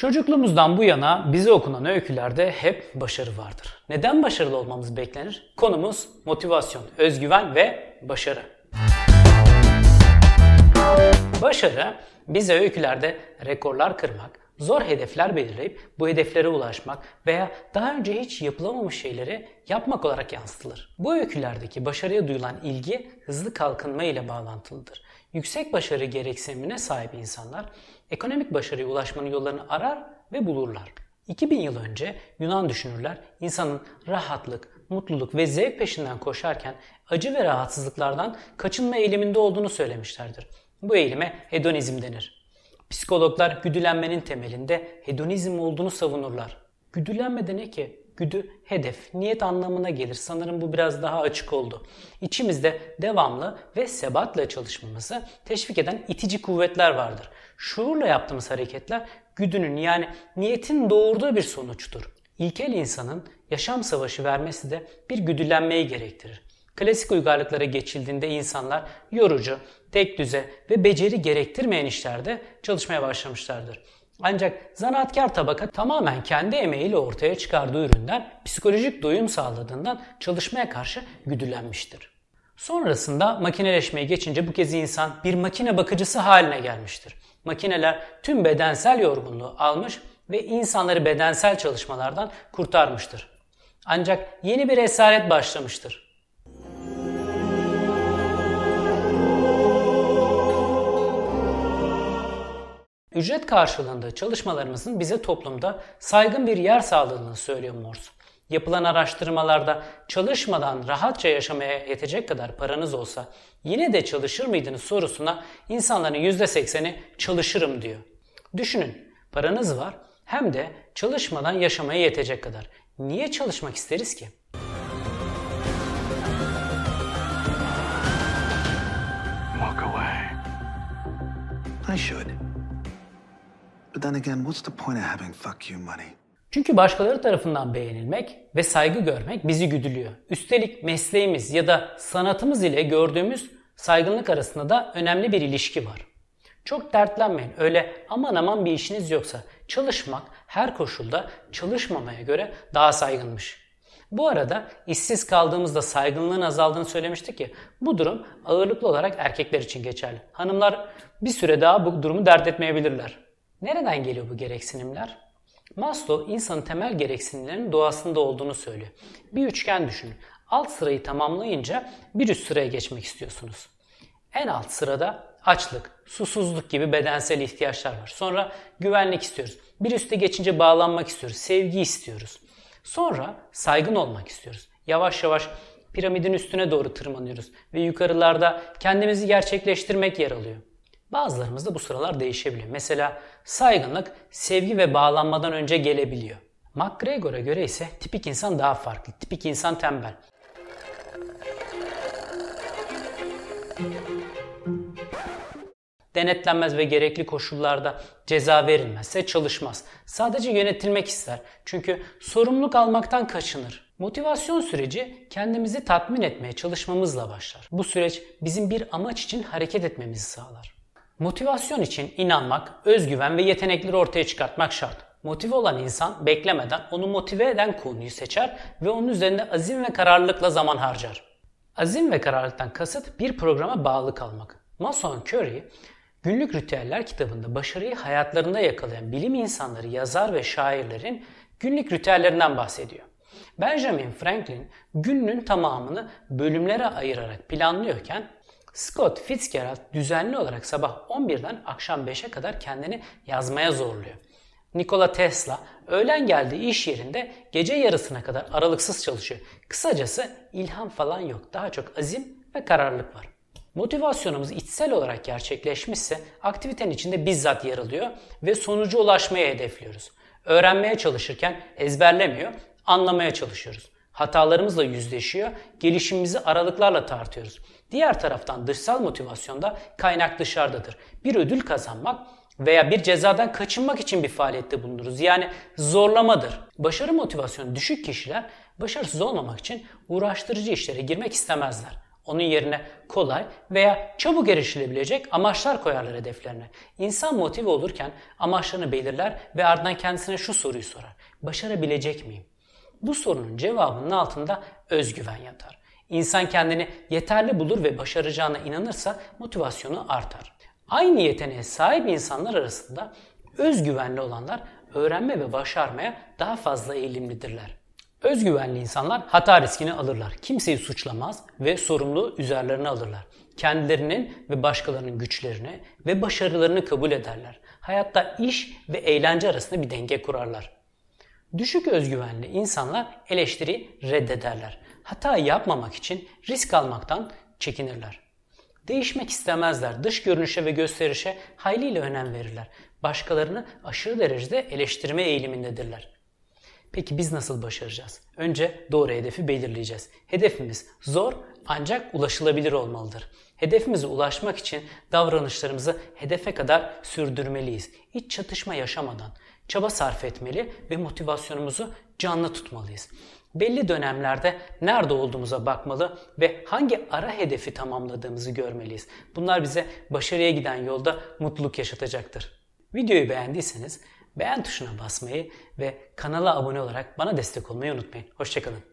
Çocukluğumuzdan bu yana bize okunan öykülerde hep başarı vardır. Neden başarılı olmamız beklenir? Konumuz motivasyon, özgüven ve başarı. Başarı bize öykülerde rekorlar kırmak, zor hedefler belirleyip bu hedeflere ulaşmak veya daha önce hiç yapılamamış şeyleri yapmak olarak yansıtılır. Bu öykülerdeki başarıya duyulan ilgi hızlı kalkınma ile bağlantılıdır. Yüksek başarı gereksinimine sahip insanlar ekonomik başarıya ulaşmanın yollarını arar ve bulurlar. 2000 yıl önce Yunan düşünürler insanın rahatlık, mutluluk ve zevk peşinden koşarken acı ve rahatsızlıklardan kaçınma eğiliminde olduğunu söylemişlerdir. Bu eğilime hedonizm denir. Psikologlar güdülenmenin temelinde hedonizm olduğunu savunurlar. Güdülenme de ne ki? Güdü, hedef, niyet anlamına gelir. Sanırım bu biraz daha açık oldu. İçimizde devamlı ve sebatla çalışmamızı teşvik eden itici kuvvetler vardır. Şuurla yaptığımız hareketler güdünün yani niyetin doğurduğu bir sonuçtur. İlkel insanın yaşam savaşı vermesi de bir güdülenmeyi gerektirir. Klasik uygarlıklara geçildiğinde insanlar yorucu, tek düze ve beceri gerektirmeyen işlerde çalışmaya başlamışlardır. Ancak zanaatkar tabaka tamamen kendi emeğiyle ortaya çıkardığı üründen psikolojik doyum sağladığından çalışmaya karşı güdülenmiştir. Sonrasında makineleşmeye geçince bu kez insan bir makine bakıcısı haline gelmiştir. Makineler tüm bedensel yorgunluğu almış ve insanları bedensel çalışmalardan kurtarmıştır. Ancak yeni bir esaret başlamıştır. Ücret karşılığında çalışmalarımızın bize toplumda saygın bir yer sağladığını söylüyor Morse. Yapılan araştırmalarda çalışmadan rahatça yaşamaya yetecek kadar paranız olsa yine de çalışır mıydınız sorusuna insanların %80'i çalışırım diyor. Düşünün paranız var hem de çalışmadan yaşamaya yetecek kadar. Niye çalışmak isteriz ki? Walk away. I should. But then again, what's the point of having fuck you money? Çünkü başkaları tarafından beğenilmek ve saygı görmek bizi güdülüyor. Üstelik mesleğimiz ya da sanatımız ile gördüğümüz saygınlık arasında da önemli bir ilişki var. Çok dertlenmeyin. Öyle aman aman bir işiniz yoksa çalışmak her koşulda çalışmamaya göre daha saygınmış. Bu arada işsiz kaldığımızda saygınlığın azaldığını söylemiştik ya. Bu durum ağırlıklı olarak erkekler için geçerli. Hanımlar bir süre daha bu durumu dert etmeyebilirler. Nereden geliyor bu gereksinimler? Maslow insanın temel gereksinimlerinin doğasında olduğunu söylüyor. Bir üçgen düşünün. Alt sırayı tamamlayınca bir üst sıraya geçmek istiyorsunuz. En alt sırada açlık, susuzluk gibi bedensel ihtiyaçlar var. Sonra güvenlik istiyoruz. Bir üste geçince bağlanmak istiyoruz. Sevgi istiyoruz. Sonra saygın olmak istiyoruz. Yavaş yavaş piramidin üstüne doğru tırmanıyoruz ve yukarılarda kendimizi gerçekleştirmek yer alıyor. Bazılarımızda bu sıralar değişebiliyor. Mesela saygınlık sevgi ve bağlanmadan önce gelebiliyor. McGregor'a göre ise tipik insan daha farklı. Tipik insan tembel. Denetlenmez ve gerekli koşullarda ceza verilmezse çalışmaz. Sadece yönetilmek ister. Çünkü sorumluluk almaktan kaçınır. Motivasyon süreci kendimizi tatmin etmeye çalışmamızla başlar. Bu süreç bizim bir amaç için hareket etmemizi sağlar. Motivasyon için inanmak, özgüven ve yetenekleri ortaya çıkartmak şart. Motive olan insan beklemeden onu motive eden konuyu seçer ve onun üzerinde azim ve kararlılıkla zaman harcar. Azim ve kararlılıktan kasıt bir programa bağlı kalmak. Mason Curry, Günlük Ritüeller kitabında başarıyı hayatlarında yakalayan bilim insanları, yazar ve şairlerin günlük ritüellerinden bahsediyor. Benjamin Franklin gününün tamamını bölümlere ayırarak planlıyorken Scott Fitzgerald düzenli olarak sabah 11'den akşam 5'e kadar kendini yazmaya zorluyor. Nikola Tesla öğlen geldiği iş yerinde gece yarısına kadar aralıksız çalışıyor. Kısacası ilham falan yok. Daha çok azim ve kararlılık var. Motivasyonumuz içsel olarak gerçekleşmişse aktivitenin içinde bizzat yer alıyor ve sonuca ulaşmaya hedefliyoruz. Öğrenmeye çalışırken ezberlemiyor, anlamaya çalışıyoruz. Hatalarımızla yüzleşiyor, gelişimimizi aralıklarla tartıyoruz. Diğer taraftan dışsal motivasyonda kaynak dışarıdadır. Bir ödül kazanmak veya bir cezadan kaçınmak için bir faaliyette bulunuruz. Yani zorlamadır. Başarı motivasyonu düşük kişiler başarısız olmamak için uğraştırıcı işlere girmek istemezler. Onun yerine kolay veya çabuk erişilebilecek amaçlar koyarlar hedeflerine. İnsan motive olurken amaçlarını belirler ve ardından kendisine şu soruyu sorar. Başarabilecek miyim? Bu sorunun cevabının altında özgüven yatar. İnsan kendini yeterli bulur ve başaracağına inanırsa motivasyonu artar. Aynı yeteneğe sahip insanlar arasında özgüvenli olanlar öğrenme ve başarmaya daha fazla eğilimlidirler. Özgüvenli insanlar hata riskini alırlar. Kimseyi suçlamaz ve sorumluluğu üzerlerine alırlar. Kendilerinin ve başkalarının güçlerini ve başarılarını kabul ederler. Hayatta iş ve eğlence arasında bir denge kurarlar. Düşük özgüvenli insanlar eleştiri reddederler. Hata yapmamak için risk almaktan çekinirler. Değişmek istemezler. Dış görünüşe ve gösterişe hayliyle önem verirler. Başkalarını aşırı derecede eleştirme eğilimindedirler. Peki biz nasıl başaracağız? Önce doğru hedefi belirleyeceğiz. Hedefimiz zor ancak ulaşılabilir olmalıdır. Hedefimize ulaşmak için davranışlarımızı hedefe kadar sürdürmeliyiz. İç çatışma yaşamadan çaba sarf etmeli ve motivasyonumuzu canlı tutmalıyız. Belli dönemlerde nerede olduğumuza bakmalı ve hangi ara hedefi tamamladığımızı görmeliyiz. Bunlar bize başarıya giden yolda mutluluk yaşatacaktır. Videoyu beğendiyseniz beğen tuşuna basmayı ve kanala abone olarak bana destek olmayı unutmayın. Hoşçakalın.